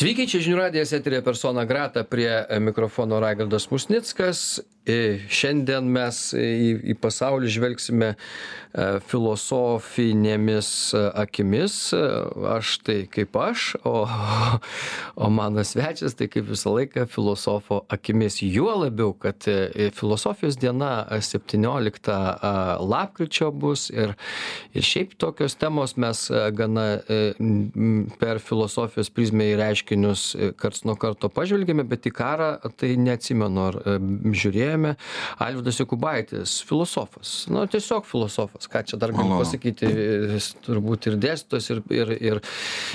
Sveiki, čia žinių radijas eterė persona grata prie mikrofono Raigardas Musnickas Šiandien mes į, į pasaulį žvelgsime e, filosofinėmis e, akimis. Aš tai kaip aš, o, o mano svečias tai kaip visą laiką filosofo akimis. Juo labiau, kad e, filosofijos diena 17 lapkričio bus ir, ir šiaip tokios temos mes gana per filosofijos prizmę į reiškinius karts nuo karto pažvelgėme, bet į karą tai neatsimenu, ar žiūrėjome kalbėjome alvydas jokubaitis filosofas. Nu tiesiog filosofas ką čia dar galiu pasakyti jis turbūt ir dėstytojas ir ir ir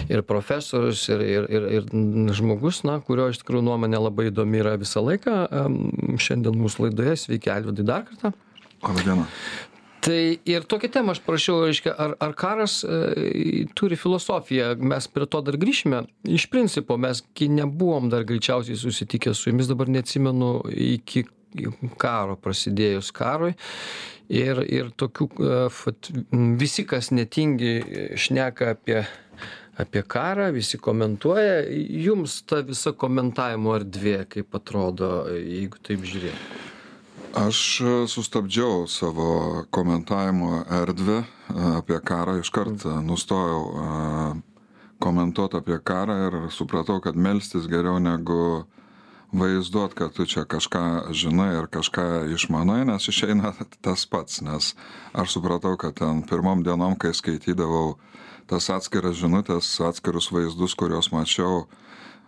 ir profesorius ir ir ir ir žmogus na kurio iš tikrųjų nuomonė labai įdomi yra visą laiką šiandien mūsų laidoje. Sveiki alvydai dar kartą. Laba diena Tai ir tokią temą aš prašiau, reiškia, ar, ar karas e, turi filosofiją, mes prie to dar grįšime. Iš principo, mes nebuvom dar greičiausiai susitikę su jumis, dabar neatsimenu iki karo prasidėjus karui. Ir, ir tokių, fat, visi, kas netingi, šneka apie, apie karą, visi komentuoja. Jums ta visa komentavimo erdvė, kaip atrodo, jeigu taip žiūrėtume? Aš sustabdžiau savo komentavimo erdvę apie karą, iškart nustojau komentuoti apie karą ir supratau, kad melstis geriau negu vaizduot kad tu čia kažką žinai ar kažką išmanai nes išeina tas pats nes aš supratau kad ten pirmom dienom kai skaitydavau tas atskiras žinutes atskirus vaizdus kuriuos mačiau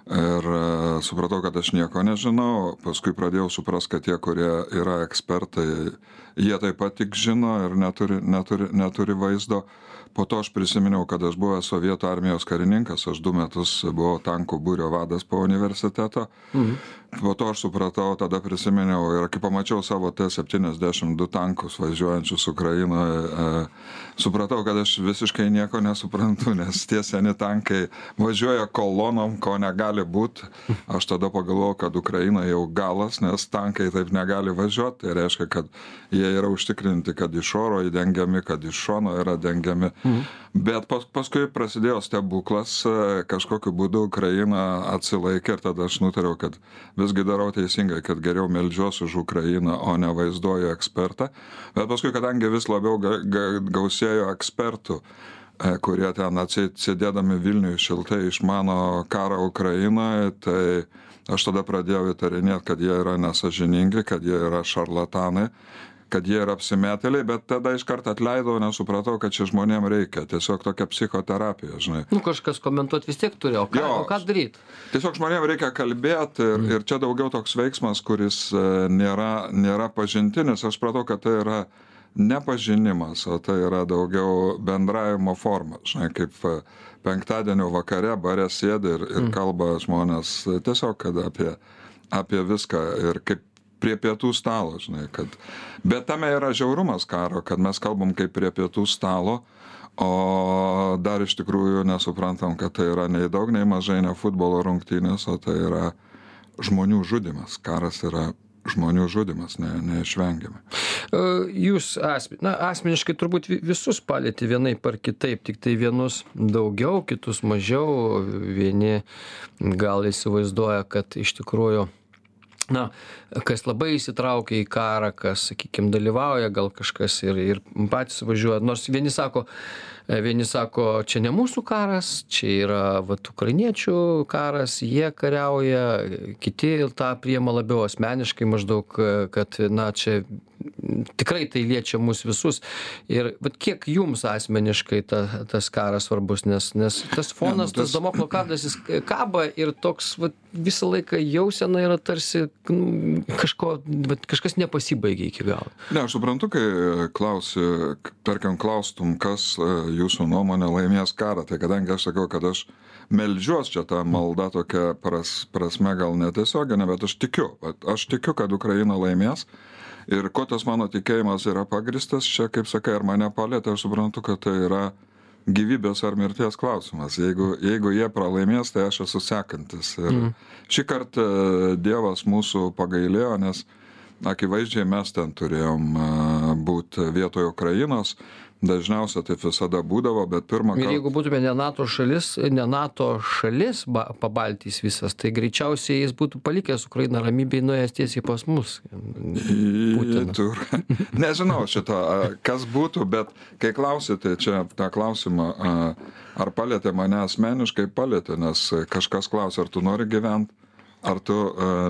ir e, supratau kad aš nieko nežinau paskui pradėjau suprast kad tie kurie yra ekspertai jie taip pat tik žino ir neturi neturi neturi vaizdo po to aš prisiminiau kad aš buvęs sovietų armijos karininkas aš du metus buvau tankų būrio vadas po universiteto mhm. Po to aš supratau tada prisiminiau ir kai pamačiau savo t septyniasdešim du tankus važiuojančius ukrainoje e, supratau kad aš visiškai nieko nesuprantu nes tie seni tankai važiuoja kolonom ko negali būt. Aš tada pagalvojau kad ukraina jau galas nes tankai taip negali važiuot. Tai reiškia kad jie yra užtikrinti kad iš oro įdengiami kad iš šono yra dengiami. Bet pas, paskui prasidėjo stebuklas, e, kažkokiu būdu Ukraina atsilaikė ir tada aš nutariau, kad visgi darau teisingai, kad geriau melžiuosi už Ukrainą, o ne vaizduoju ekspertą. Bet paskui, kadangi vis labiau ga, ga, gausėjo ekspertų, e, kurie ten atsėdėdami Vilniuje šiltai išmano karą Ukrainoje, tai aš tada pradėjau įtarinėti, kad jie yra nesažiningi, kad jie yra šarlatanai kad jie yra apsimetėliai bet tada iškart atleidau nes supratau kad čia žmonėm reikia. Tiesiog tokia psichoterapija žinai. Nu kažkas komentuot vis tiek turi o ką o ką daryt? Tiesiog žmonėm reikia kalbėt ir mm. ir čia daugiau toks veiksmas kuris e, nėra nėra pažintinis. Aš supratau kad tai yra ne pažinimas o tai yra daugiau bendravimo forma žinai kaip e, penktadienio vakare bare sėdi ir ir mm. kalba žmonės tiesiog apie apie viską ir kaip prie pietų stalo žinai kad bet tame yra žiaurumas karo kad mes kalbam kaip prie pietų stalo o dar iš tikrųjų nesuprantam kad tai yra nei daug nei mažai ne futbolo rungtynės o tai yra žmonių žudymas karas yra žmonių žudymas ne neišvengiamai. E, jūs asme na asmeniškai turbūt visus palietė vienaip ar kitaip tiktai vienus daugiau kitus mažiau. Vieni gal įsivaizduoja kad iš tikrųjų na kas labai įsitraukia į karą kas sakykim dalyvauja gal kažkas ir ir patys važiuoja. Nors vieni sako vieni sako čia ne mūsų karas čia yra vat ukrainiečių karas jie kariauja kiti tą priima labiau asmeniškai maždaug kad na čia tikrai tai liečia mus visus. Ir vat kiek jums asmeniškai ta tas karas svarbus nes nes tas fonas tas damoklo kardas jis kaba ir toks vat visą laiką jausena yra tarsi nu kažko vat kažkas nepasibaigė iki galo. Ne aš suprantu kai klausi tarkim klaustum kas jūsų nuomone laimės karą tai kadangi aš sakau kad aš meldžiuos čia ta malda tokia pras prasme gal netiesiogine bet aš tikiu aš tikiu kad ukraina laimės ir kuo tas mano tikėjimas yra pagrįstas čia kaip sakai ar mane palietė aš suprantu kad tai yra gyvybės ar mirties klausimas. Jeigu jeigu jie pralaimės tai aš esu sekantis. Ir mhm. šįkart e, dievas mūsų pagailėjo nes akivaizdžiai mes ten turėjom e, būt vietoj ukrainos dažniausia taip visada būdavo bet pirmą ir kartą jeigu būtume ne nato šalis ne nato šalis ba pabaltijis visas tai greičiausiai jis būtų palikęs ukrainą ramybėj nuėjęs tiesiai pas mus turą. Nežinau šito, kas būtų, bet kai klausėte čia tą klausimą, ar palėtė mane asmeniškai, palėtė, nes kažkas klausė, ar tu nori gyventi, ar tu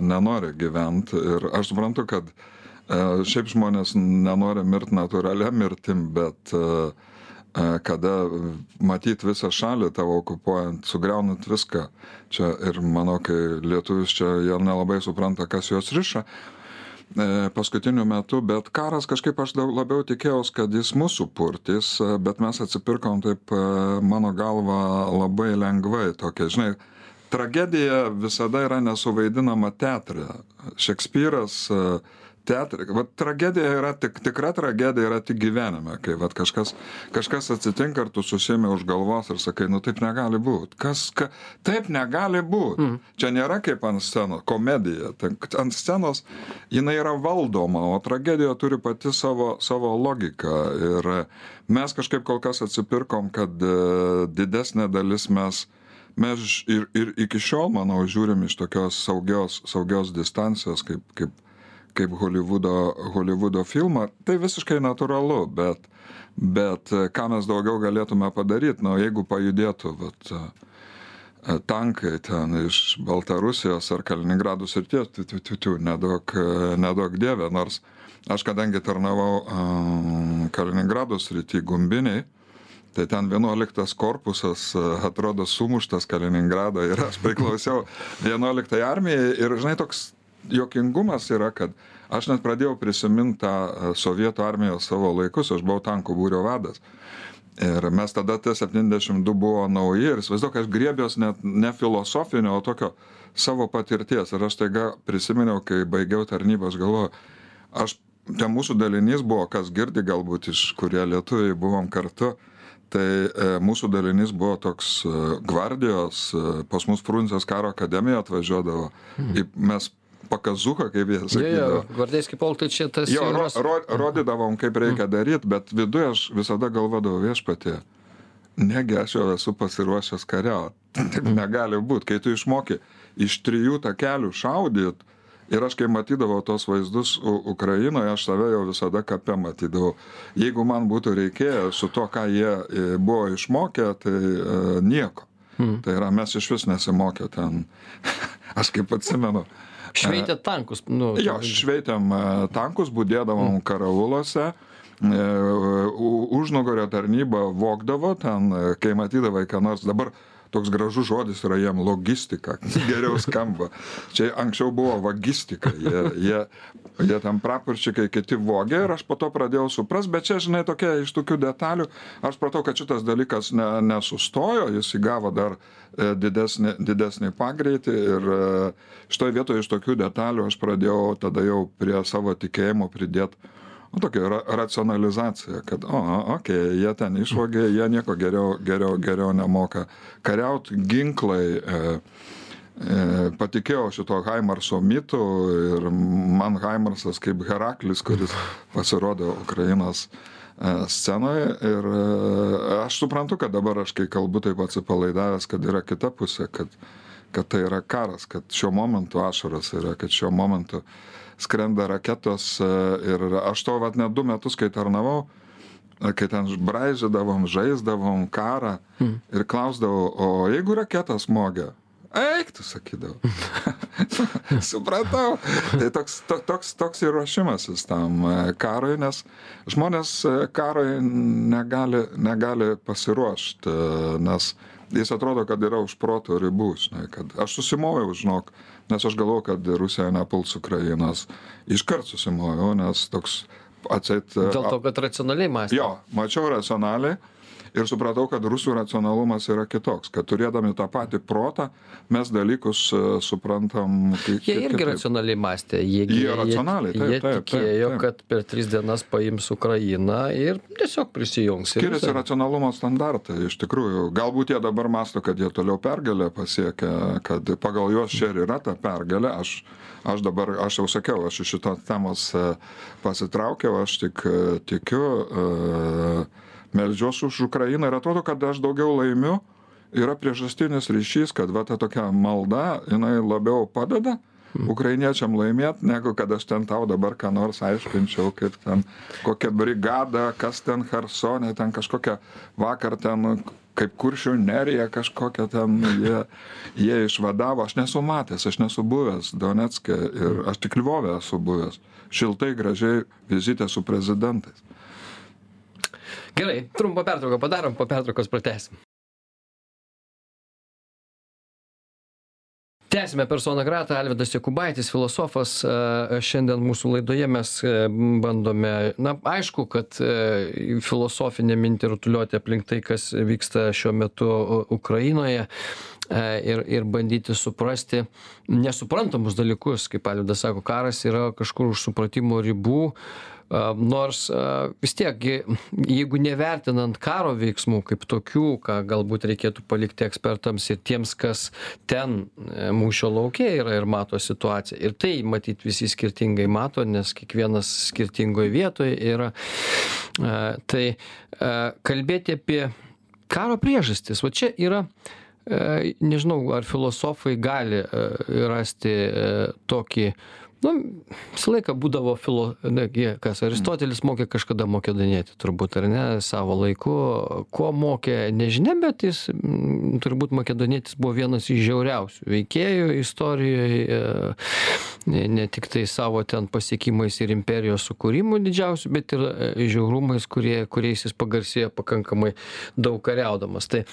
nenori gyventi. Ir aš suprantu, kad a, šiaip žmonės nenori mirti natūralia mirtim, bet a, a, kada matyti visą šalį tavo okupuojant, sugriaunant viską. Čia ir manau, kai lietuvis čia jie nelabai supranta, kas juos riša e, paskutiniu metu, bet karas kažkaip aš labiau tikėjausi, kad jis mūsų purtys, e, bet mes atsipirkom taip, e, mano galva, labai lengvai. Tokia, žinai, tragedija visada yra nesuvaidinama teatre. Šekspyras e, teatre, va tragedija yra tik, tikra tragedija yra tik gyvenime, kai va kažkas, kažkas atsitinka ir tu susėmė už galvos ir sakai, nu taip negali būti. Kas, ka, taip negali būti. Mm. Čia nėra kaip ant scenos, komedija. Ten, ant scenos jinai yra valdoma, o tragedija turi pati savo, savo logiką. Ir mes kažkaip kol kas atsipirkom, kad e, didesnė dalis mes mes ir, ir iki šiol, manau, žiūrim iš tokios saugios, saugios distancijos, kaip, kaip, kaip Hollywoodo, Hollywoodo filmą, tai visiškai natūralu, bet, bet e, ką mes daugiau galėtume padaryti, nu, jeigu pajudėtų, vat, e, tankai ten iš Baltarusijos ar Kaliningrado srities, tu, tu, tu, tu, nedaug, e, nedaug dievė, nors aš kadangi tarnavau Kaliningrado srity gumbiniai, tai ten 11 korpusas e, atrodo sumuštas Kaliningrado ir aš priklausiau 11 armijai ir, žinai, toks jokingumas yra, kad aš net pradėjau prisiminti tą e, sovietų armijos savo laikus, aš buvau tankų būrio vadas. Ir mes tada T-72 buvo nauji ir įsivaizduoju, kad aš griebios net ne filosofinio, o tokio savo patirties. Ir aš taiga prisiminiau, kai baigiau tarnybą, aš galvoju, aš, ten mūsų dalinys buvo, kas girdi galbūt iš kurie lietuviai buvom kartu, tai e, mūsų dalinys buvo toks e, gvardijos, e, pas mus Prūncijos karo akademija atvažiuodavo, į, mes pakazuką, kaip jie sakydavo. gvardейski polkai čia tas Jo, ro, ro, rodydavom, kaip reikia daryti, bet viduje aš visada galvodavau viešpatė. Negi aš jau esu pasiruošęs kariauti. Taip negali būti. Kai tu išmoki iš trijų takelių šaudyt, ir aš kai matydavau tos vaizdus Ukrainoje, aš save jau visada kape matydavau. Jeigu man būtų reikėję su to, ką jie e, buvo išmokę, tai e, nieko. Hmm. Tai yra, mes iš vis nesimokė ten. aš kaip atsimenu. Šveitė tankus. Nu, Jo, šveitėm e, tankus, būdėdavom karauluose. e, u- Užnugario tarnyba vokdavo ten, e, kai matydavai, ką nors dabar toks gražus žodis yra jiem logistika, geriau skamba. Čia anksčiau buvo vagistika, jie, jie, jie tam praporčikai kiti vogė ir aš po to pradėjau supras, bet čia, žinai, tokia iš tokių detalių, aš pratau, kad šitas dalykas ne, nesustojo, jis įgavo dar e, didesnį, didesnį pagreitį ir e, šitoje vietoje iš tokių detalių aš pradėjau tada jau prie savo tikėjimo pridėti O tokia ra racionalizacija, kad, o, okei, okay, jie ten išvogė, jie nieko geriau, geriau, geriau nemoka. Kariaut ginklai, e, e, patikėjau šito Haimarso mitu ir man Haimarsas kaip Heraklis, kuris pasirodė Ukrainos e, scenoje ir e, aš suprantu, kad dabar aš kai kalbu taip atsipalaidavęs, kad yra kita pusė, kad, kad tai yra karas, kad šiuo momentu ašaras yra, kad šiuo momentu skrenda raketos e, ir aš to vat net du metus, kai tarnavau, e, kai ten braižydavom, žaisdavom karą ir klausdavau, o jeigu raketą smogia, eik, tu sakydavau. Supratau. Tai toks, to, toks, toks ir ruošimasis tam e, karui, nes žmonės karui negali, negali pasiruošti, nes jis atrodo, kad yra už proto ribų, žinai, kad aš susimoviau, žinok, nes aš galvoju, kad Rusija nepuls Ukrainos. Iškart susimoviau, nes toks atseit. Dėl to, kad racionaliai mąstė. Jo, mačiau racionaliai ir supratau, kad rusų racionalumas yra kitoks, kad turėdami tą patį protą mes dalykus e, suprantam. Jie ki- irgi kitaip. racionaliai mąstė. Jie, Jie racionaliai, taip, jie taip, taip, tikėjo, taip. kad per tris dienas paims Ukrainą ir tiesiog prisijungs. ir Skiriasi racionalumo standartai, iš tikrųjų. Galbūt jie dabar masto, kad jie toliau pergalę pasiekia, kad pagal juos čia ir yra ta pergalė. Aš, aš dabar, aš jau sakiau, aš iš šitos temos e, pasitraukiau, aš tik e, tikiu e, meldžiuosi už Ukrainą ir atrodo, kad aš daugiau laimiu, yra priežastinis ryšys, kad va ta tokia malda, jinai labiau padeda ukrainiečiam laimėt, negu kad aš ten tau dabar ką nors aiškinčiau, kaip ten kokia brigada, kas ten Hersonė, ten kažkokia vakar ten kaip kuršių nerija kažkokia ten jie, jie išvadavo, aš nesu matęs, aš nesu buvęs Donetskė ir aš tik Lvovė esu buvęs. Šiltai, gražiai vizitė su prezidentais. Gerai, trumpą pertrauką padarom, po pertraukos pratesim. tęsiame persona grata alvydas jokubaitis filosofas šiandien mūsų laidoje mes bandome na aišku kad filosofinę mintį rutulioti aplink tai kas vyksta šiuo metu ukrainoje ir ir bandyti suprasti nesuprantamus dalykus kaip alvydas sako karas yra kažkur už supratimo ribų nors vis tiek gi jeigu nevertinant karo veiksmų kaip tokių ką galbūt reikėtų palikti ekspertams ir tiems kas ten mūšio lauke yra ir mato situaciją. Ir tai matyt visi skirtingai mato nes kiekvienas skirtingoj vietoj yra tai kalbėti apie karo priežastis. Va čia yra nežinau ar filosofai gali rasti tokį nu visą laiką būdavo filo na gi kas aristotelis mokė kažkada makedonietį turbūt ar ne savo laiku. Ko mokė nežinia bet jis turbūt makedonietis buvo vienas iš žiauriausių veikėjų istorijoj ne ne tiktai savo ten pasiekimais ir imperijos sukūrimu didžiausiu bet ir žiaurumais kurie kuriais jis pagarsėjo pakankamai daug kariaudamas. Tai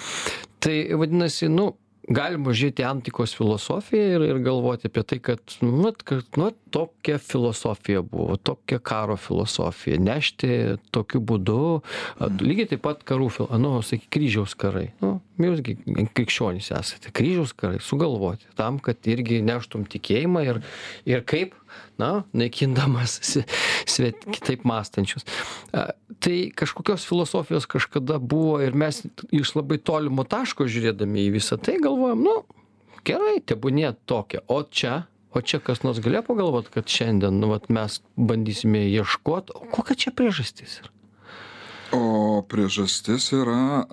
tai vadinasi nu galima žiūrėt į antikos filosofiją ir ir galvoti apie tai kad nu vat kad nu tokia filosofija buvo tokia karo filosofija. Nešti tokiu būdu lygiai taip pat karų fil nu sakyk kryžiaus karai. Nu jūs gi krikščionys esate. Kryžiaus karai sugalvoti tam kad irgi neštum tikėjimą ir ir kaip na naikindamas svet kitaip mąstančius. Tai kažkokios filosofijos kažkada buvo ir mes iš labai tolimo taško žiūrėdami į visa tai galvojam nu gerai tebūnie tokia. O čia o čia kas nors galėjo pagalvot kad šiandien nu vat mes bandysime ieškot o kokia čia priežastis yra O priežastis yra,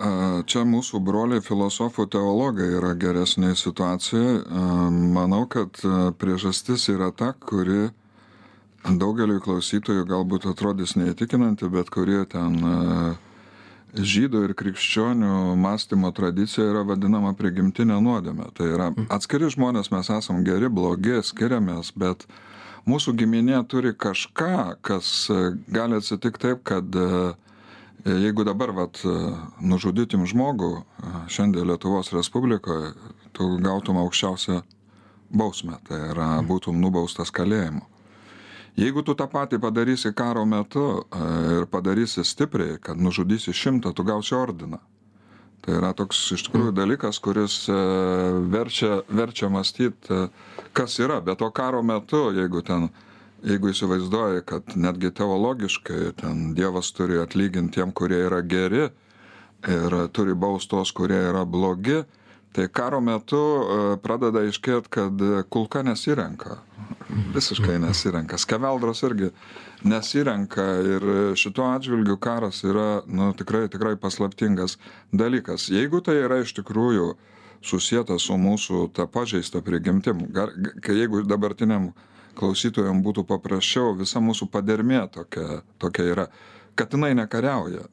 čia mūsų broliai filosofų teologai yra geresnėje situacijoje. Manau, kad priežastis yra ta, kuri daugeliu klausytojų galbūt atrodys neįtikinanti, bet kurie ten žydų ir krikščionių mąstymo tradicija yra vadinama prigimtinė nuodėmė. Tai yra atskiri žmonės, mes esam geri, blogi, skiriamės, bet mūsų giminė turi kažką, kas gali atsitikti taip, kad jeigu dabar vat nužudytum žmogų šiandien Lietuvos Respublikoje, tu gautum aukščiausią bausmę, tai yra būtum nubaustas kalėjimu. Jeigu tu tą patį padarysi karo metu ir padarysi stipriai, kad nužudysi šimtą, tu gausi ordiną. Tai yra toks iš tikrųjų dalykas, kuris verčia, verčia mąstyti, kas yra. Bet to karo metu, jeigu ten jeigu įsivaizduoji kad netgi teologiškai ten dievas turi atlygint tiem kurie yra geri ir turi baust tuos kurie yra blogi tai karo metu pradeda aiškėt kad kulka nesirenka. Visiškai nesirenka. Skeveldros irgi nesirenka ir šituo atžvilgiu karas yra nu tikrai tikrai paslaptingas dalykas. Jeigu tai yra iš tikrųjų susieta su mūsų ta pažeista prigimtim jeigu dabartiniam klausytojam būtų paprasčiau, visa mūsų padermė tokia, tokia yra. Katinai nekariauja.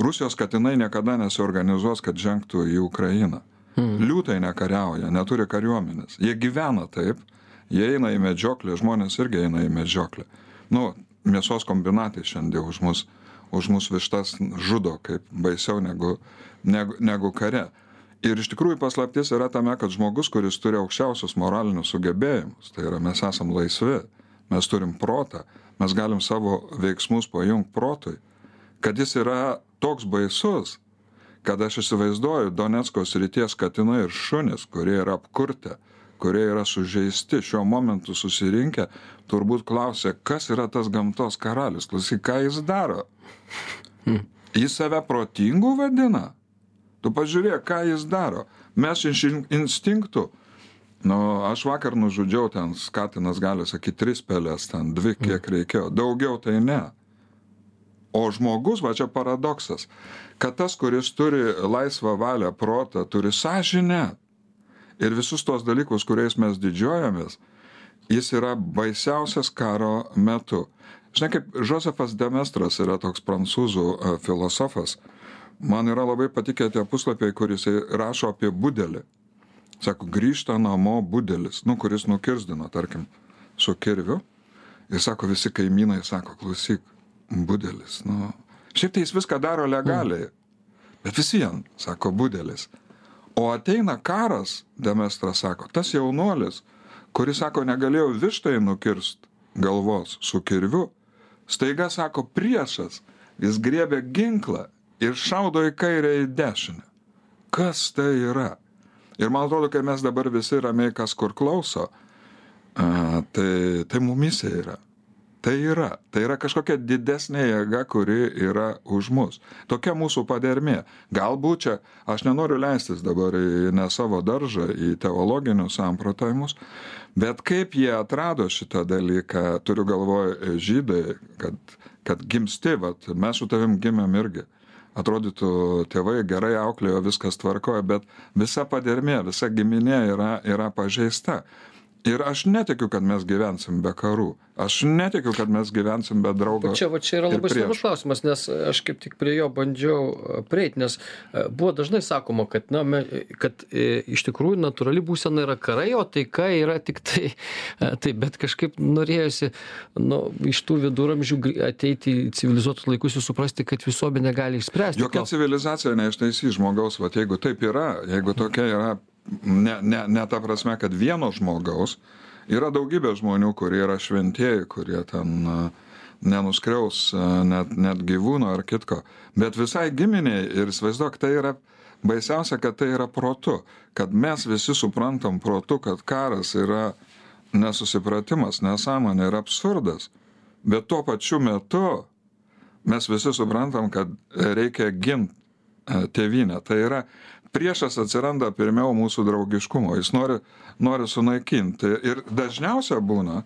Rusijos katinai niekada nesiorganizuos, kad žengtų į Ukrainą. Hmm. Liūtai nekariauja, neturi kariuomenės. Jie gyvena taip, jie eina į medžioklę, žmonės irgi eina į medžioklę. Nu, mėsos kombinatai šiandien už mus, už mus vištas žudo, kaip baisiau negu, negu, negu kare ir iš tikrųjų paslaptis yra tame kad žmogus kuris turi aukščiausius moralinius sugebėjimus tai yra mes esam laisvi mes turim protą mes galim savo veiksmus pajungt protui kad jis yra toks baisus kad aš įsivaizduoju donecko srities katinai ir šunys kurie yra apkurtę kurie yra sužeisti šiuo momentu susirinkę turbūt klausia kas yra tas gamtos karalius? Klausyk ką jis daro? Hm. jis save protingu vadina Tu pažiūrėk, ką jis daro. Mes iš instinktų, nu, aš vakar nužudžiau ten, skatinas gali sakyti, tris pelės, ten dvi, kiek reikėjo. Daugiau tai ne. o žmogus va čia paradoksas kad tas kuris turi laisvą valią protą turi sąžinę ir visus tuos dalykus kuriais mes didžiuojamės jis yra baisiausias karo metu žinai kaip žozefas demestras yra toks prancūzų e, filosofas man yra labai patikę tie puslapiai kur jisai rašo apie budelį. Sako grįžta namo budelis nu kuris nukirsdino tarkim su kirviu. Ir sako visi kaimynai sako klausyk budelis nu. Šiaip tai jis viską daro legaliai bet vis vien sako budelis. O ateina karas demestras sako tas jaunuolis kuris sako negalėjau vištai nukirst galvos su kirviu staiga sako priešas jis griebia ginklą ir šaudo į kairę į dešinę. Kas tai yra? Ir man atrodo kai mes dabar visi ramiai kas kur klauso tai tai mumyse yra. Tai yra. Tai yra kažkokia didesnė jėga kuri yra už mus. Tokia mūsų padermė. Galbūt čia aš nenoriu leistis dabar į ne savo daržą į teologinius samprotavimus bet kaip jie atrado šitą dalyką turiu galvoj žydai kad kad gimsti vat mes su tavim gimėm irgi atrodytų tėvai gerai auklėjo viskas tvarkoj bet visa padermė visa giminė yra yra pažeista ir aš netikiu kad mes gyvensim be karų. Aš netikiu kad mes gyvensim be draugo čia va čia yra labai svarbus klausimas nes aš kaip tik prie jo bandžiau e, prieit nes e, buvo dažnai sakoma kad na me kad e, iš tikrųjų natūrali būsena yra karai o taika yra tiktai taip bet kažkaip norėjosi nu iš tų viduramžių ateiti į civilizuotus laikus ir suprasti kad visuomenė gali išspręsti jokia civilizacija neištaisys žmogaus vat jeigu taip yra jeigu tokia yra ne ne ne ta prasme kad vieno žmogaus yra daugybė žmonių kurie yra šventieji kurie ten nenuskriaus net net gyvūno ar kitko. Bet visai giminei ir įsivaizduok tai yra baisiausia kad tai yra protu kad mes visi suprantam protu kad karas yra nesusipratimas nesąmonė ir absurdas. Bet tuo pačiu metu mes visi suprantam kad reikia gint e, tėvynę. Tai yra priešas atsiranda pirmiau mūsų draugiškumo. Jis nori nori sunaikinti. Ir dažniausia būna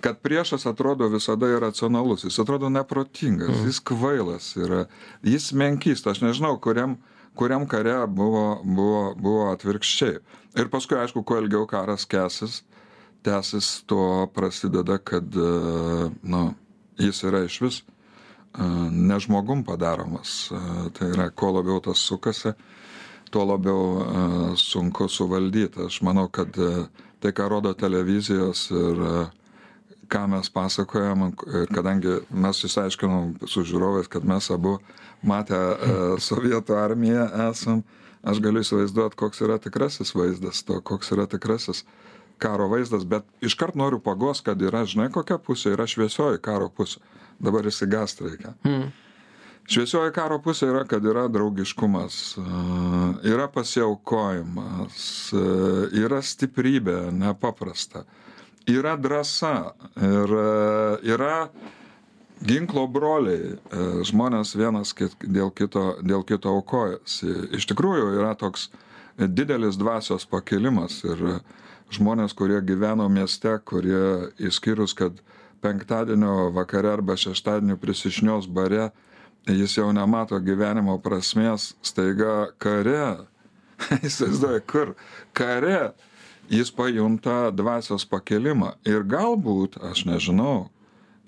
kad priešas atrodo visada iracionalus. Jis atrodo neprotingas jis kvailas yra jis menkista aš nežinau kuriam kuriam kare buvo buvo buvo atvirkščiai. Ir paskui aišku kuo ilgiau karas kęsis tęsis tuo prasideda kad e, nu jis yra išvis e, ne žmogum padaromas. E, tai yra kuo labiau tas sukasi tuo labiau e, sunku suvaldyt aš manau kad e, tai ką rodo televizijos ir e, ką mes pasakojam kadangi mes išsiaiškinom su žiūrovais kad mes abu matę sovietų armiją esam aš galiu įsivaizduot koks yra tikrasis vaizdas to koks yra tikrasis karo vaizdas. Bet iškart noriu paguost kad yra žinai kokia pusė yra šviesioji karo pusė. Dabar išsigąst reikia šviesioji karo pusė yra kad yra draugiškumas yra pasiaukojimas yra stiprybė nepaprasta. Yra drąsa ir yra ginklo broliai žmonės vienas kit dėl kito dėl kito aukojasi. Iš tikrųjų yra toks didelis dvasios pakilimas ir žmonės kurie gyveno mieste kurie išskyrus kad penktadienio vakare arba šeštadienį prisišnios bare jis jau nemato gyvenimo prasmės staiga kare. Įsivaizduoji kur? Kare. Jis pajunta dvasios pakilimą. Ir galbūt aš nežinau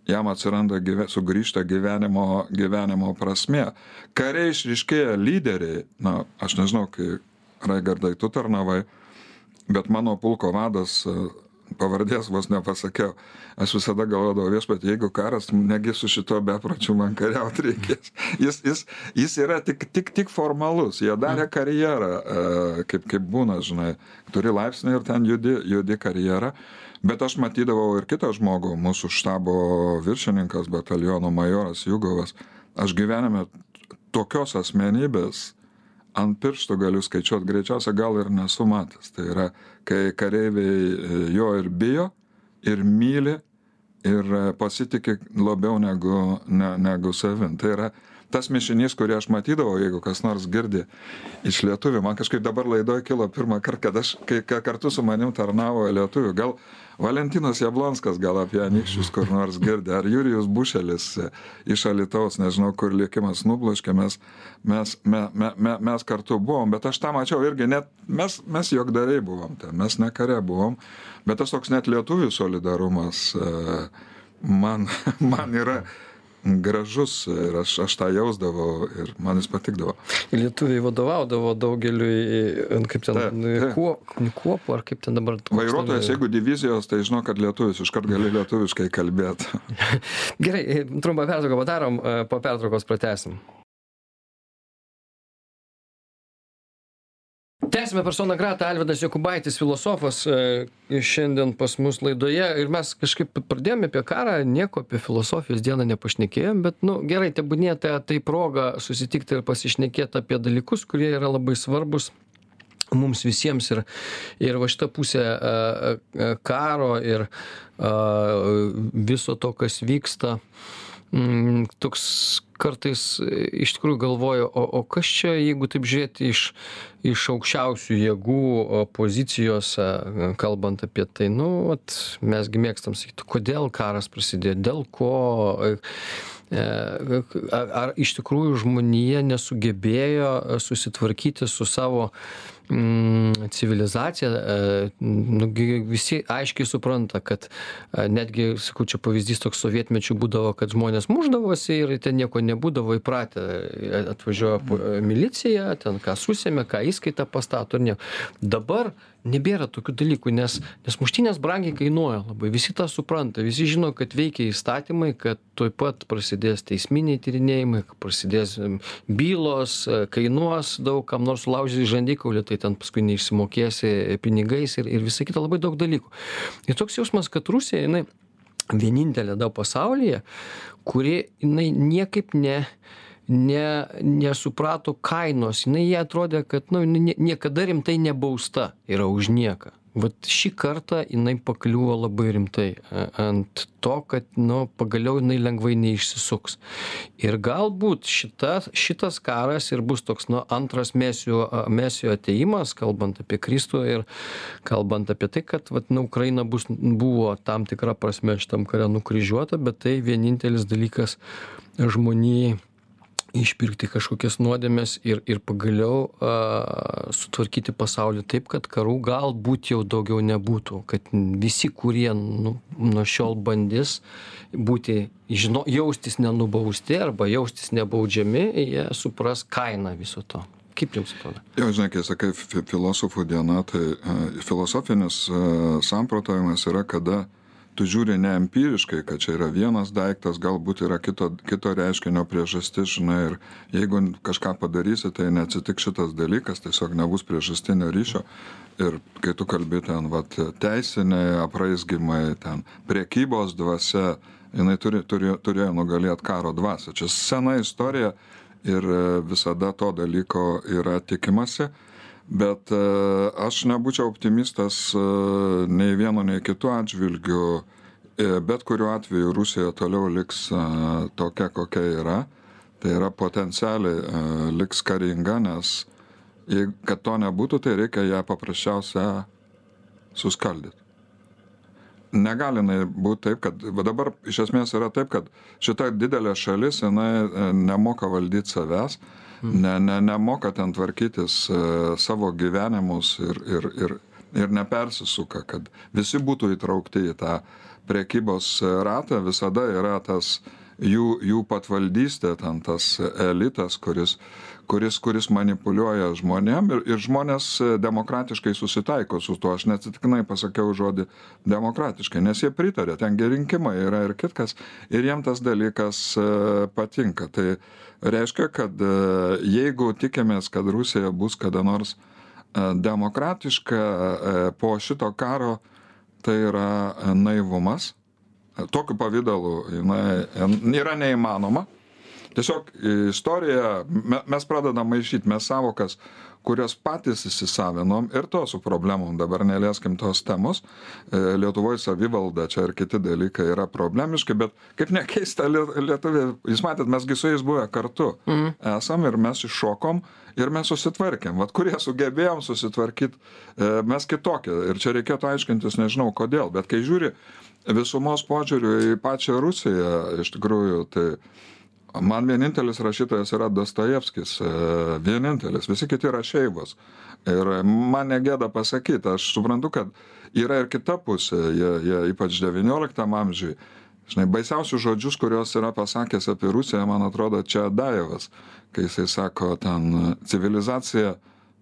jam atsiranda gyve sugrįžta gyvenimo gyvenimo prasmė. Kare išryškėja lyderiai. Na aš nežinau kai raigardai tu tarnavai bet mano pulko vadas pavardės vos nepasakiau. Aš visada galvodavau viešpatie jeigu karas negi su šituo bepročiu man kariaut reikės. Jis jis jis yra tik tik tik formalus. Jie darė karjerą e, kaip kaip būna žinai. Turi laipsnį ir ten judi judi karjerą. Bet aš matydavau ir kitą žmogų mūsų štabo viršininkas bataliono majoras jugovas. Aš gyvenime tokios asmenybės ant pirštų galiu skaičiuot greičiausia gal ir nesu matęs. Tai yra kai kareiviai jo ir bijo ir myli ir pasitiki labiau negu ne negu savim. Tai yra tas mišinys, kurį aš matydavau, jeigu kas nors girdi iš lietuvių, man kažkaip dabar laidoje kilo pirmą kartą, kad aš kai, kartu su manim tarnavo lietuvių, gal Valentinas Jablonskas gal apie anikščius kur nors girdė, ar Jurijus Bušelis e, iš Alitaus, nežinau, kur likimas nubloškė, mes, mes, me, me, me, mes kartu buvom, bet aš tą mačiau irgi, net mes, mes jogdariai buvom ten, mes ne kare buvom, bet tas toks net lietuvių solidarumas e, man, man yra gražus ir aš, aš tą jausdavau ir man jis patikdavo. Lietuviai vadovaudavo daugeliui, kaip ten, taip. Kuop, kuopų ar kaip ten dabar. Vairuotojas, jeigu divizijos, tai žino, kad lietuvis iškart gali lietuviškai kalbėti. Gerai, trumpą pertrauką padarom, po pertraukos pratesim. Tęsiame persona grata alvydas jokubaitis filosofas e, šiandien pas mus laidoje. Ir mes kažkaip pradėjome apie karą nieko apie filosofijos dieną nepašnekėjom bet nu gerai tebūnie ta tai proga susitikti ir pasišnekėt apie dalykus kurie yra labai svarbūs mums visiems. Ir ir va šita pusė a, a, karo ir viso to kas vyksta mm, toks kartais e, iš tikrųjų galvoju o o kas čia jeigu taip žiūrėti iš iš aukščiausių jėgų pozicijose kalbant apie tai nu vat mes gi mėgstam sakyt kodėl karas prasidėjo dėl ko e, ar ar iš tikrųjų žmonija nesugebėjo susitvarkyti su savo mm, civilizacija, nugi visi aiškiai supranta, kad netgi, sakau, čia pavyzdys toks sovietmečių būdavo, kad žmonės muždavosi ir ten nieko nebūdavo įpratę. Atvažiuoja milicija, ten ką susėmė, ką įskaitą pastato ir nieko. Dabar nebėra tokių dalykų nes nes muštynės brangiai kainuoja labai. Visi tą supranta. Visi žino kad veikia įstatymai kad tuoj pat prasidės teisminiai tyrinėjimai prasidės bylos kainuos daug kam nors sulaužys žandikaulį tai ten paskui neišsimokėsi pinigais ir ir visa kita. Labai daug dalykų. Ir toks jausmas kad rusija jinai vienintelė da pasaulyje kuri jinai niekaip ne ne nesuprato kainos. Jinai jai atrodė kad nu nie niekada rimtai nebausta yra už nieką. Vat šį kartą jinai pakliuvo labai rimtai ant to kad nu pagaliau jinai lengvai neišsisuks. Ir galbūt šita šitas karas ir bus toks nu antras mesijo mesijo atėjimas kalbant apie kristų ir kalbant apie tai kad vat na ukraina bus buvo tam tikra prasme šitam kare nukryžiuota bet tai vienintelis dalykas žmonijai išpirkti kažkokias nuodėmes ir ir pagaliau a sutvarkyti pasaulį taip kad karų galbūt jau daugiau nebūtų kad visi kurie nu nuo šiol bandys būti žino jaustis nenubausti arba jaustis nebaudžiami jie supras kainą viso to. Kaip jums atrodo? Jo žinai kai sakai fi filosofų diena tai filosofinis samprotavimas yra kada tu žiūri ne empiriškai kad čia yra vienas daiktas galbūt yra kito kito reiškinio priežastis žinai ir jeigu kažką padarysi tai neatsitiks šitas dalykas tiesiog nebus priežastinio ryšio. Ir kai tu kalbi ten vat teisiniai apraizgymai ten prekybos dvasia jinai turi turėjo turėjo nugalėt karo dvasią. Čia sena istorija ir visada to dalyko yra tikimasi bet e, aš nebūčiau optimistas e, nei vienu, nei kitu atžvilgiu. E, bet kuriuo atveju Rusija toliau liks tokia, kokia yra. Tai yra potencialiai liks karinga, nes kad to nebūtų, tai reikia ją paprasčiausia suskaldyti. Negali būti taip, kad dabar iš esmės yra taip, kad šita didelė šalis, jinai nemoka valdyti savęs, ne, ne, nemoka ten tvarkytis e, savo gyvenimus ir, ir, ir, ir nepersisuka, kad visi būtų įtraukti į tą priekybos ratą, visada yra tas jų, jų patvaldystė, ten tas elitas, kuris, kuris, kuris manipuliuoja žmonėm ir, ir žmonės demokratiškai susitaiko su tuo. Aš neatsitiknai pasakiau žodį demokratiškai, nes jie pritarė, ten rinkimai yra ir kitkas, ir jiem tas dalykas e, patinka. Tai reiškia kad e, jeigu tikimės kad rusija bus kada nors e, demokratiška e, po šito karo tai yra naivumas. Tokiu pavidalu jinai yra neįmanoma tiesiog istorija me mes pradedam maišyt mes sąvokas kurias patys įsisavinom ir to su problemom dabar nelieskim tos temos. E, lietuvoj savivalda čia ir kiti dalykai yra problemiški bet kaip nekeista lie lietuviai jūs matėt mes gi su jais buvę kartu. Esam ir mes iššokom ir mes susitvarkėm. Vat kurie sugebėjom susitvarkyt e, mes kitokie. Ir čia reikėtų aiškintis nežinau kodėl bet kai žiūri visumos požiūriu į pačią rusiją iš tikrųjų tai man vienintelis rašytojas yra dostojevskis e, vienintelis. Visi kiti yra šeivos. Ir man negėda pasakyt aš suprantu kad yra ir kita pusė. Jie jie ypač devynioliktam amžiuj žinai baisiausius žodžius kuriuos yra pasakęs apie rusiją man atrodo čiadajevas kai jisai sako ten civilizacija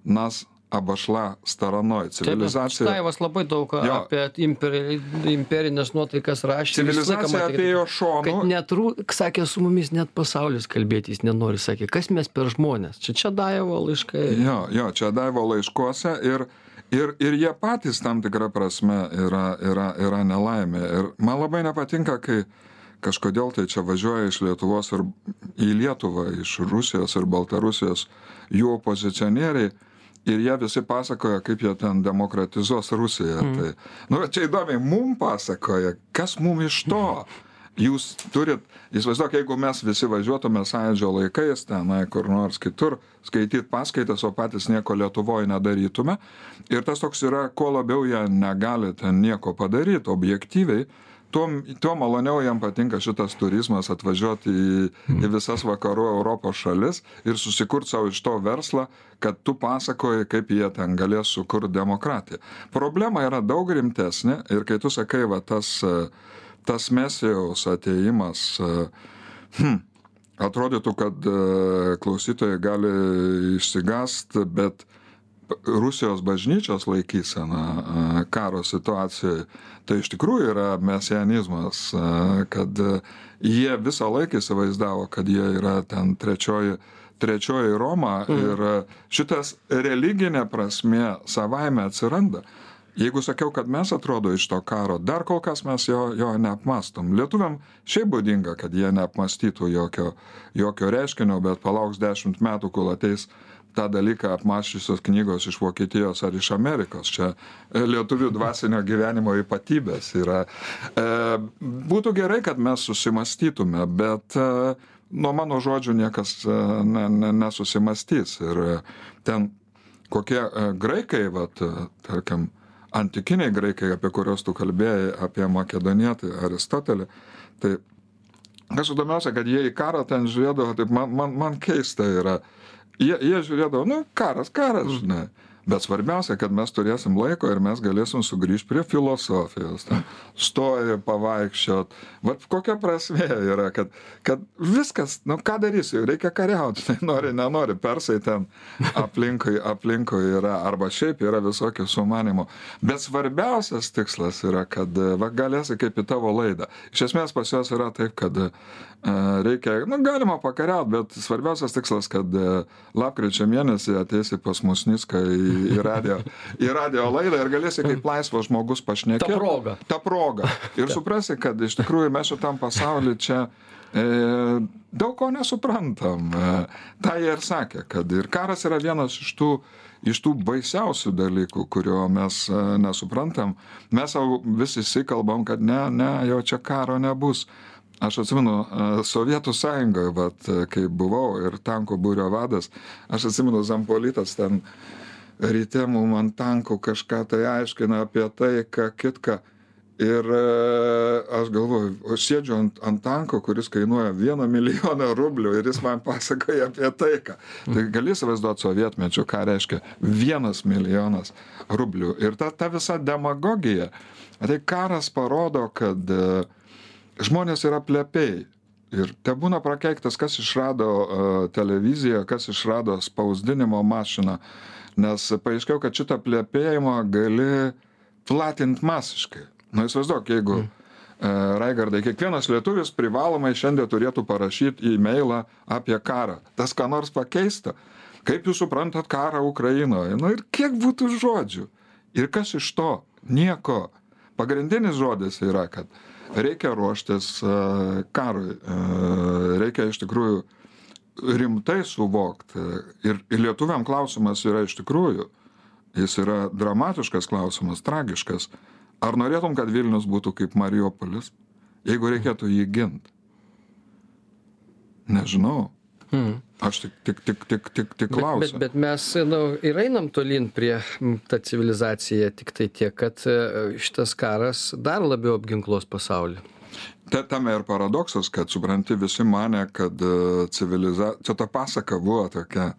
nas abašla staranoj civilizacija Stajevas labai daug Jo. apie imperi, imperinės nuotaikas rašė. Civilizacija matė, kad- apie jo Kad šonų net, rū- sakė, su mumis net pasaulis kalbėtis nenori, sakė, kas mes per žmonės. Čia čia Daevo laiškai. Jo, jo, čia Daivo laiškuose ir, ir, ir jie patys tam tikrą prasme yra, yra, yra nelaimė. Ir man labai nepatinka, kai kažkodėl tai čia važiuoja iš Lietuvos ir į Lietuvą, iš Rusijos ir Baltarusijos jų opozicionieriai. Ir jie visi pasakoja, kaip jie ten demokratizuos Rusiją. Mm. Tai, nu, čia įdomiai, mum pasakoja, kas mum iš to. Jūs turit, įsivaizduok, jeigu mes visi važiuotume sąjūdžio laikais tenai kur nors kitur, skaityti paskaitas, o patys nieko Lietuvoje nedarytume. Ir tas toks yra, kuo labiau jie negali ten nieko padaryti objektyviai, tuo, tuo maloniau jam patinka šitas turizmas atvažiuoti į, į visas vakarų Europos šalis ir susikurti savo iš to verslą, kad tu pasakoji, kaip jie ten galės sukurti demokratiją. Problema yra daug rimtesnė ir kai tu sakai, va tas, tas mesijaus ateimas, e, hm, atrodytų, kad e, klausytojai gali išsigast, bet Rusijos bažnyčios laikysena karo situacijoje, tai iš tikrųjų yra mesianizmas, kad jie visą laiką įsivaizdavo, kad jie yra ten trečioji, trečioji Roma ir a, šitas religinė prasme savaime atsiranda. Jeigu sakiau, kad mes atrodo iš to karo, dar kol kas mes jo, jo neapmastom. Lietuviam šiaip būdinga, kad jie neapmastytų jokio, jokio reiškinio, bet palauks dešimt metų, kol ateis tą dalyką apmaščiusios knygos iš Vokietijos ar iš Amerikos. Čia e, lietuvių dvasinio gyvenimo ypatybės yra. E, būtų gerai, kad mes susimastytume, bet e, nuo mano žodžių niekas ne, ne, nesusimastys. Ir ten kokie graikai, vat, tarkim, antikiniai graikai, apie kuriuos tu kalbėjai, apie makedonietį Aristotelį, tai kas įdomiausia, kad jie į karą ten žiūrėdavo, taip man, man, man keista yra. Jie, jie žiūrėdavo, nu, karas, karas, žinai. Bet svarbiausia, kad mes turėsim laiko ir mes galėsim sugrįžti prie filosofijos. Ten, stoji, pavaikščiot. Vat kokia prasme yra, kad, kad viskas, nu ką darysi, reikia kariauti. Tai nori, nenori, persai ten aplinkui, aplinkui yra, arba šiaip yra visokių sumanimų. Bet svarbiausias tikslas yra, kad va, galėsi kaip į tavo laidą. Iš esmės pas juos yra taip, kad e, reikia, nu galima pakariauti, bet svarbiausias tikslas, kad e, lapkričio mėnesį ateisi pas mus Niską į, į, radio, į radio laidą ir galėsi kaip laisvas žmogus pašnekėti. Ta proga. Ta proga. Ir suprasi, kad iš tikrųjų mes šitam pasauliu čia e, daug ko nesuprantam. E, tą jie ir sakė, kad ir karas yra vienas iš tų, iš tų baisiausių dalykų, kurio mes e, nesuprantam. Mes savo vis įsikalbam, kad ne, ne, jau čia karo nebus. Aš atsimenu, e, Sovietų sąjungoje, e, kai buvau ir tankų būrio vadas, aš atsimenu, Zampolitas ten ryte mum ant tankų kažką tai aiškina apie tai, ką kitką. Ir e, aš galvoju, aš sėdžiu ant, ant tanko, kuris kainuoja vieną milijoną rublių ir jis man pasakoja apie taiką. Tai gali įsivaizduoti sovietmečių, ką reiškia vienas milijonas rublių. Ir ta, ta visa demagogija, tai karas parodo, kad e, žmonės yra plepiai. Ir te būna prakeiktas, kas išrado uh, televiziją, kas išrado spausdinimo mašiną. Nes paaiškėjo, kad šitą plėpėjimą gali platinti masiškai. Na, įsivaizduok, jeigu mm. uh, Raigardai, kiekvienas lietuvis privalomai šiandien turėtų parašyti e-mailą apie karą. Tas ką nors pakeista. Kaip jūs suprantat karą Ukrainoje? Na ir kiek būtų žodžių? Ir kas iš to? Nieko. Pagrindinis žodis yra, kad reikia ruoštis uh, karui. Uh, reikia iš tikrųjų rimtai suvokt ir, ir lietuviam klausimas yra iš tikrųjų, jis yra dramatiškas klausimas, tragiškas. Ar norėtum, kad Vilnius būtų kaip Mariupolis, jeigu reikėtų jį ginti? Nežinau. Hmm. Aš tik, tik, tik, tik, tik, tik klausiu. Bet, bet, bet mes nu, ir einam tolyn prie tą civilizaciją, tik tai tiek, kad e, šitas karas dar labiau apginklos pasaulį. Ta, tame ir paradoksas, kad supranti, visi mane, kad e, civilizacija, čia ta pasaka buvo tokia.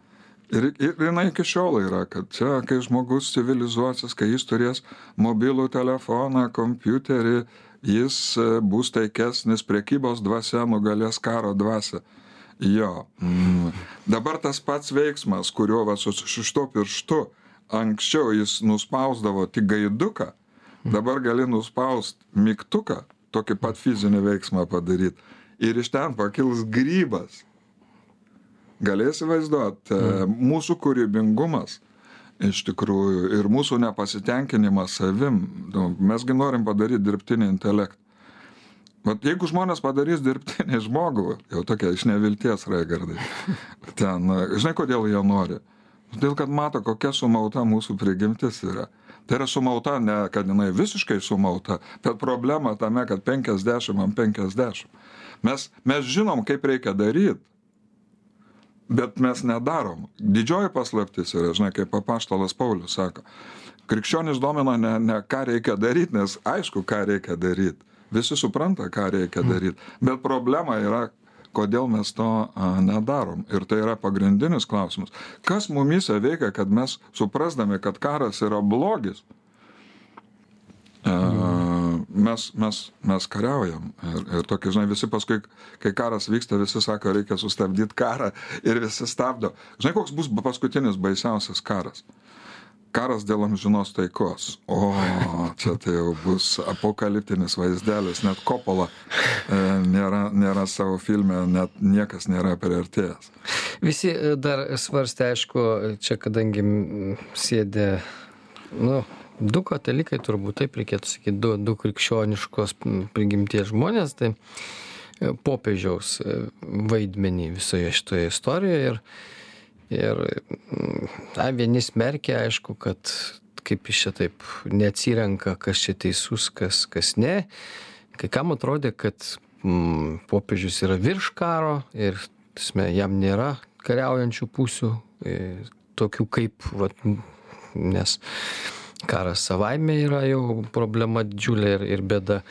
Ir, ir jinai iki šiol yra, kad čia, kai žmogus civilizuosis, kai jis turės mobilų telefoną, kompiuterį, jis e, bus taikesnis, priekybos dvasia nugalės karo dvasia. Jo. Mm. Dabar tas pats veiksmas, kuriuo va su šeštu pirštu anksčiau jis nuspausdavo tik gaiduką, dabar gali nuspaust mygtuką, tokį pat fizinį veiksmą padaryti. Ir iš ten pakils grybas. Galėsi vaizduoti, mm. mūsų kūrybingumas iš tikrųjų ir mūsų nepasitenkinimas savim, nu, mesgi norim padaryti dirbtinį intelektą. Vat jeigu žmonės padarys dirbtinį žmogų, jau tokia iš nevilties raigardai, ten, žinai, kodėl jie nori? Todėl, kad mato, kokia sumauta mūsų prigimtis yra. Tai yra sumauta, ne kad jinai visiškai sumauta, bet problema tame, kad 50 ant 50. Mes, mes žinom, kaip reikia daryti, bet mes nedarom. Didžioji paslaptis yra, žinai, kaip papaštalas Paulius sako, krikščionis domina ne, ne ką reikia daryti, nes aišku, ką reikia daryti visi supranta, ką reikia daryti. Bet problema yra, kodėl mes to nedarom. Ir tai yra pagrindinis klausimas. Kas mumise veikia, kad mes suprasdami, kad karas yra blogis, mes, mes, mes kariaujam. Ir, ir tokie, žinai, visi paskui, kai karas vyksta, visi sako, reikia sustabdyti karą ir visi stabdo. Žinai, koks bus paskutinis baisiausias karas? Karas dėl amžinos taikos. O, čia tai jau bus apokaliptinis vaizdelis, net Kopola e, nėra, nėra savo filme, net niekas nėra priartėjęs. Visi e, dar svarstė, aišku, čia kadangi sėdė, nu, du katalikai turbūt taip reikėtų sakyti, du, du krikščioniškos prigimties žmonės, tai e, popiežiaus e, vaidmenį visoje šitoje istorijoje. Ir, ir na vieni smerkia aišku kad kaip jis čia taip neatsirenka kas čia teisus kas kas ne kai kam atrodė kad mm, popiežius yra virš karo ir tasme jam nėra kariaujančių pusių e, tokių kaip vat nes karas savaime yra jau problema didžiulė ir, ir bėda.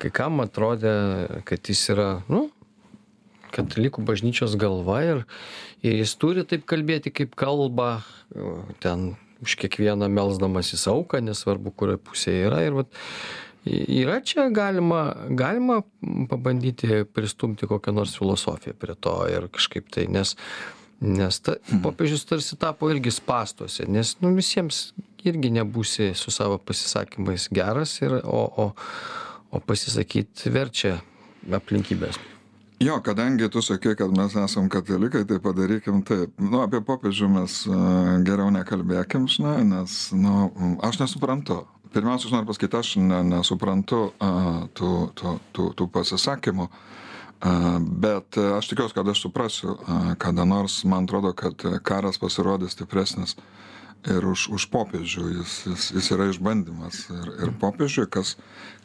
Kai kam atrodė, kad jis yra, nu, katalikų bažnyčios galva ir, ir jis turi taip kalbėti, kaip kalba, ten už kiekvieną melsdamas į auką, nesvarbu, kurioje pusėje yra. Ir, vat, yra čia galima, galima pabandyti pristumti kokią nors filosofiją prie to ir kažkaip tai, nes, nes ta, mhm. popiežius tarsi tapo irgi spastuose, nes nu, visiems irgi nebūsi su savo pasisakymais geras, ir, o, o, o pasisakyti verčia aplinkybės. Jo, kadangi tu sakei, kad mes esam katalikai, tai padarykim taip. Nu, apie popiežių mes uh, geriau nekalbėkim, žinai, nes, nu, aš nesuprantu. Pirmiausia, aš noriu pasakyti, aš ne, nesuprantu uh, tų, tų, tų, tų pasisakymų, uh, bet aš tikiuosi, kad aš suprasiu, uh, kada nors man atrodo, kad karas pasirodys stipresnis uh, ir už, už popiežių jis, jis, jis yra išbandymas. Ir, ir popiežiui, kas,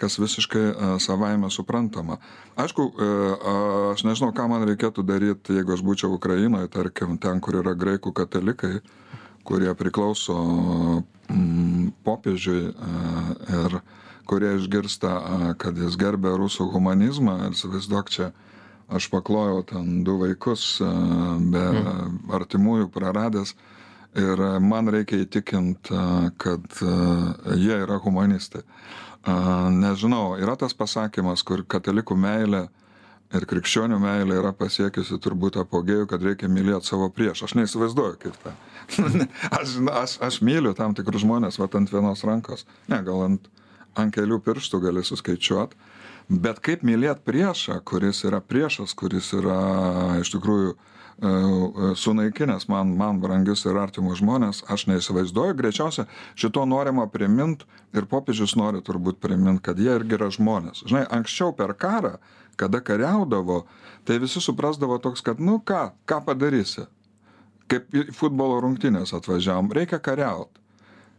kas visiškai uh, savaime suprantama. Aišku, uh, aš nežinau, ką man reikėtų daryti, jeigu aš būčiau Ukrainoje, tarkim, ten, kur yra graikų katalikai, kurie priklauso mm, popiežiui uh, ir kurie išgirsta, uh, kad jis gerbė rusų humanizmą ir įsivaizduok čia. Aš paklojau ten du vaikus, be mm. artimųjų praradęs, ir man reikia įtikint, kad jie yra humanistai. Nežinau, yra tas pasakymas, kur katalikų meilė ir krikščionių meilė yra pasiekiusi turbūt apogėjų, kad reikia mylėti savo priešą. Aš neįsivaizduoju kaip tą. aš, aš, aš myliu tam tikrus žmonės, va ant vienos rankos. Ne, gal ant, ant kelių pirštų gali suskaičiuoti. Bet kaip mylėti priešą, kuris yra priešas, kuris yra iš tikrųjų sunaikinęs man, man brangius ir artimus žmonės, aš neįsivaizduoju, greičiausia šito norima primint ir popiežius nori turbūt primint, kad jie irgi yra žmonės. Žinai, anksčiau per karą, kada kariaudavo, tai visi suprasdavo toks, kad nu ką, ką padarysi. Kaip futbolo rungtynės atvažiavom, reikia kariauti.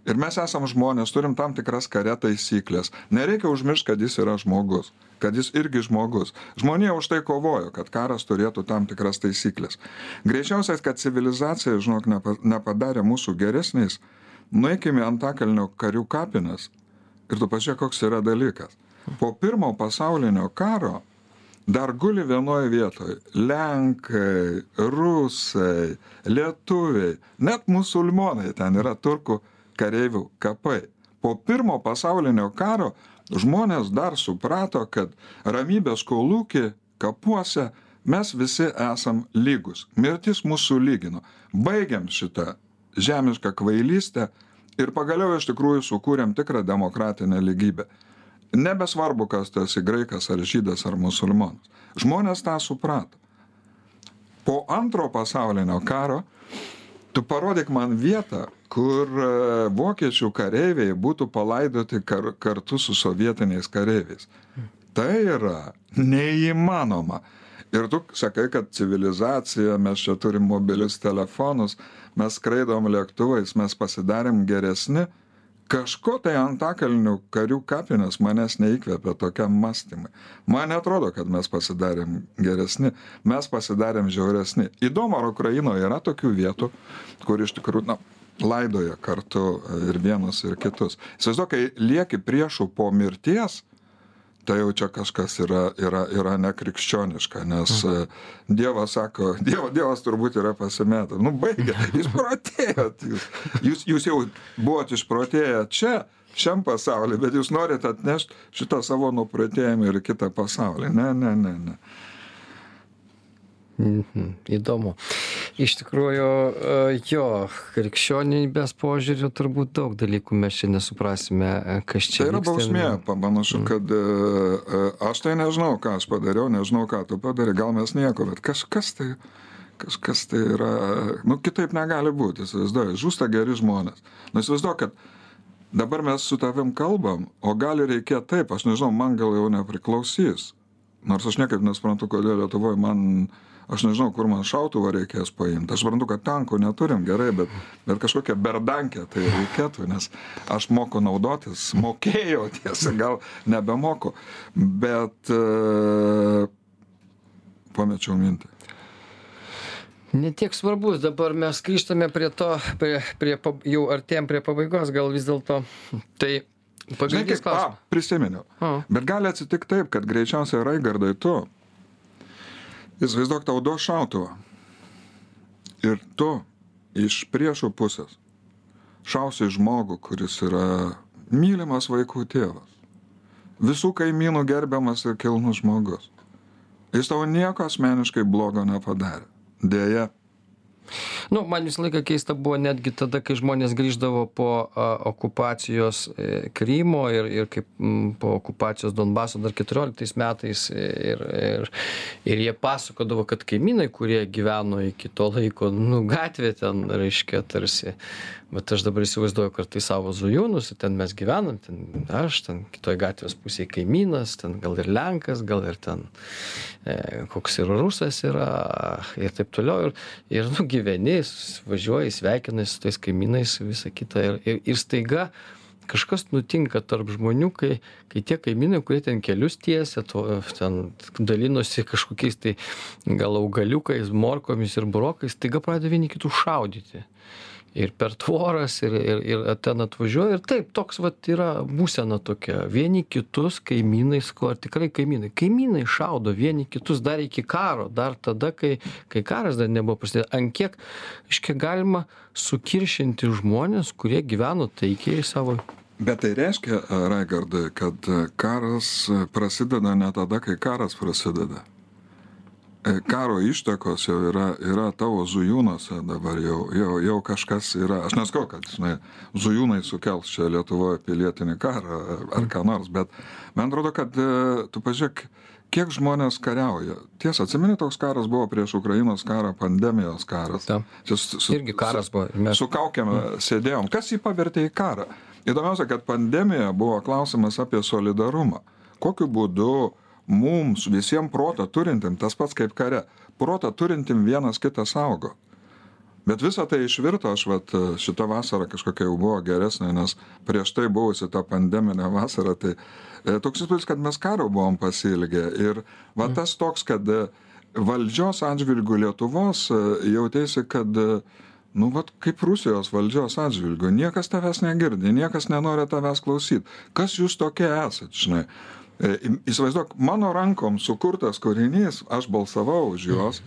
Ir mes esam žmonės, turim tam tikras kare taisyklės. Nereikia užmiršti, kad jis yra žmogus, kad jis irgi žmogus. Žmonija už tai kovojo, kad karas turėtų tam tikras taisyklės. Greičiausiai, kad civilizacija, žinok, nepadarė mūsų geresniais, nueikime ant akalnio karių kapinas ir tu pažiūrėk, koks yra dalykas. Po pirmo pasaulinio karo dar guli vienoje vietoje Lenkai, Rusai, Lietuviai, net musulmonai ten yra turkų kareivių kapai. Po pirmo pasaulinio karo žmonės dar suprato, kad ramybės kolūkį kapuose mes visi esam lygus. Mirtis mūsų lygino. Baigiam šitą žemišką kvailystę ir pagaliau iš tikrųjų sukūrėm tikrą demokratinę lygybę. Nebesvarbu, kas tu esi graikas ar žydas ar musulmonas. Žmonės tą suprato. Po antro pasaulinio karo tu parodyk man vietą, kur e, vokiečių kareiviai būtų palaidoti kar, kartu su sovietiniais kareiviais. Tai yra neįmanoma. Ir tu sakai, kad civilizacija, mes čia turim mobilius telefonus, mes skraidom lėktuvais, mes pasidarėm geresni, kažko tai antakalnių karių kapinės manęs neįkvėpė tokiam mąstymui. Man netrodo, kad mes pasidarėm geresni, mes pasidarėm žiauresni. Įdomu, ar Ukrainoje yra tokių vietų, kur iš tikrųjų, na, laidoja kartu ir vienus, ir kitus. Įsivaizduok, kai lieki priešų po mirties, tai jau čia kažkas yra, yra, yra nekrikščioniška, nes mhm. Dievas sako, dievo, Dievas turbūt yra pasimetę. Nu, baigė, jūs protėjot, jūs, jūs, jūs jau buvote išprotėję čia, šiam pasauliu, bet jūs norite atnešti šitą savo nuprotėjimą ir kitą pasaulį. Ne, ne, ne, ne. Mhm, įdomu. Iš tikrųjų, e, jo, krikščionybės požiūriu turbūt daug dalykų mes čia nesuprasime, e, kas čia. Tai yra bausmė, panašu, mhm. kad e, aš tai nežinau, ką aš padariau, nežinau, ką tu padarė, gal mes nieko, bet kažkas tai, kažkas tai yra, nu kitaip negali būti, įsivaizduoju, žūsta geri žmonės. Nu įsivaizduoju, kad dabar mes su tavim kalbam, o gali reikėti taip, aš nežinau, man gal jau nepriklausys. Nors aš niekaip nesuprantu, kodėl Lietuvoje man aš nežinau, kur man šautuvą reikės paimti. Aš suprantu, kad tankų neturim gerai, bet, bet kažkokią berdankę tai reikėtų, nes aš moku naudotis, mokėjau tiesą, gal nebemoku, bet e, pamečiau mintį. Netiek svarbus, dabar mes grįžtame prie to, prie, prie, jau artėjom prie pabaigos, gal vis dėlto tai pagrindinis klausimas. Prisiminiau. A. Bet gali atsitikti taip, kad greičiausiai Raigardai tu Įsivaizduok tau duos šautuvą. Ir tu iš priešų pusės šausi žmogų, kuris yra mylimas vaikų tėvas. Visų kaimynų gerbiamas ir kilnus žmogus. Jis tau nieko asmeniškai blogo nepadarė. Deja, Nu, man visą laiką keista buvo netgi tada, kai žmonės grįždavo po a, okupacijos e, Krymo ir, ir kaip m, po okupacijos Donbaso dar 14 metais ir, ir, ir jie pasakodavo, kad kaimynai, kurie gyveno iki to laiko, nu, gatvė ten, reiškia, tarsi bet aš dabar įsivaizduoju kartais savo zujūnus ten mes gyvenam ten aš ten kitoj gatvės pusėj kaimynas ten gal ir lenkas gal ir ten e, koks ir rusas yra ir taip toliau ir ir nu gyveni važiuoji sveikinies su tais kaimynais visa kita. Ir ir ir staiga kažkas nutinka tarp žmonių kai kai tie kaimynai kurie ten kelius tiesia to ten dalinosi kažkokiais tai gal augaliukais morkomis ir burokais staiga pradeda vieni kitus šaudyti ir per tvoras ir ir ir ten atvažiuoja. Ir taip toks vat yra būsena tokia. Vieni kitus kaimynai sakau ar tikrai kaimynai? Kaimynai šaudo vieni kitus dar iki karo dar tada kai kai karas dar nebuvo prasidėjęs. Ant kiek reiškia galima sukiršinti žmones kurie gyveno taikiai savo. Bet tai reiškia, Raigardai, kad karas prasideda ne tada, kai karas prasideda. E, karo ištakos jau yra, yra tavo zujūnuose dabar jau, jau, jau kažkas yra. Aš neskau, kad žinai, zujūnai sukels čia Lietuvoje pilietinį karą ar, ką nors, bet man atrodo, kad e, tu pažiūrėk, kiek žmonės kariauja. Tiesa, atsimeni, toks karas buvo prieš Ukrainos karą, pandemijos karas. Ta. Čia su, su, Irgi karas buvo. Mes... Su kaukiam sėdėjom. Kas jį pavertė į karą? Įdomiausia, kad pandemija buvo klausimas apie solidarumą. Kokiu būdu mums visiems protą turintim, tas pats kaip kare, protą turintim vienas kitą saugo. Bet visa tai išvirto, aš vat, šitą vasarą kažkokia jau buvo geresnė, nes prieš tai buvusi ta pandeminė vasara, tai e, toks įspūdis, kad mes karo buvom pasilgę. Ir va tas toks, kad e, valdžios atžvilgių Lietuvos e, jautėsi, kad e, nu, vat, kaip Rusijos valdžios atžvilgių, niekas tavęs negirdi, niekas nenori tavęs klausyti. Kas jūs tokie esate, žinai? E, Įsivaizduok, mano rankom sukurtas kūrinys, aš balsavau už juos.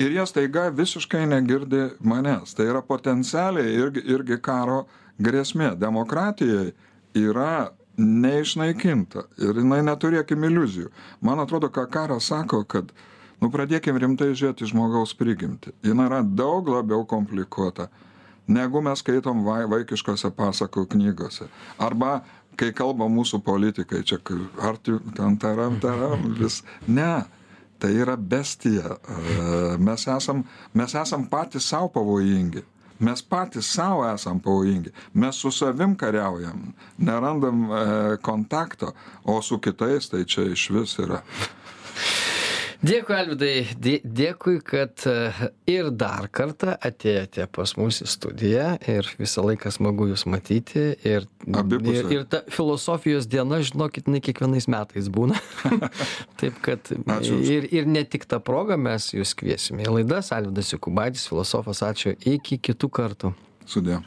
Ir jie staiga visiškai negirdi manęs. Tai yra potencialiai irgi, irgi karo grėsmė. Demokratijai yra neišnaikinta ir jinai neturėkim iliuzijų. Man atrodo, ką karas sako, kad nu, pradėkim rimtai žiūrėti žmogaus prigimtį. Jis yra daug labiau komplikuota, negu mes skaitom vai, vaikiškose pasakų knygose. Arba kai kalba mūsų politikai, čia ar tu ten taram, taram, vis. Ne, tai yra bestija. Mes esam, mes esam patys savo pavojingi. Mes patys savo esam pavojingi. Mes su savim kariaujam, nerandam kontakto, o su kitais tai čia iš vis yra. Dėkui, Alvidai, dė- dėkui, kad e, ir dar kartą atėjote pas mus į studiją ir visą laiką smagu Jūs matyti. Ir, Abipusiai. ir, ir ta filosofijos diena, žinokit, ne kiekvienais metais būna. Taip kad Ačiū ir, ir ne tik tą progą mes Jūs kviesime į laidas. Alvidas Jukubaitis, filosofas, ačiū. Iki kitų kartų. Sudė.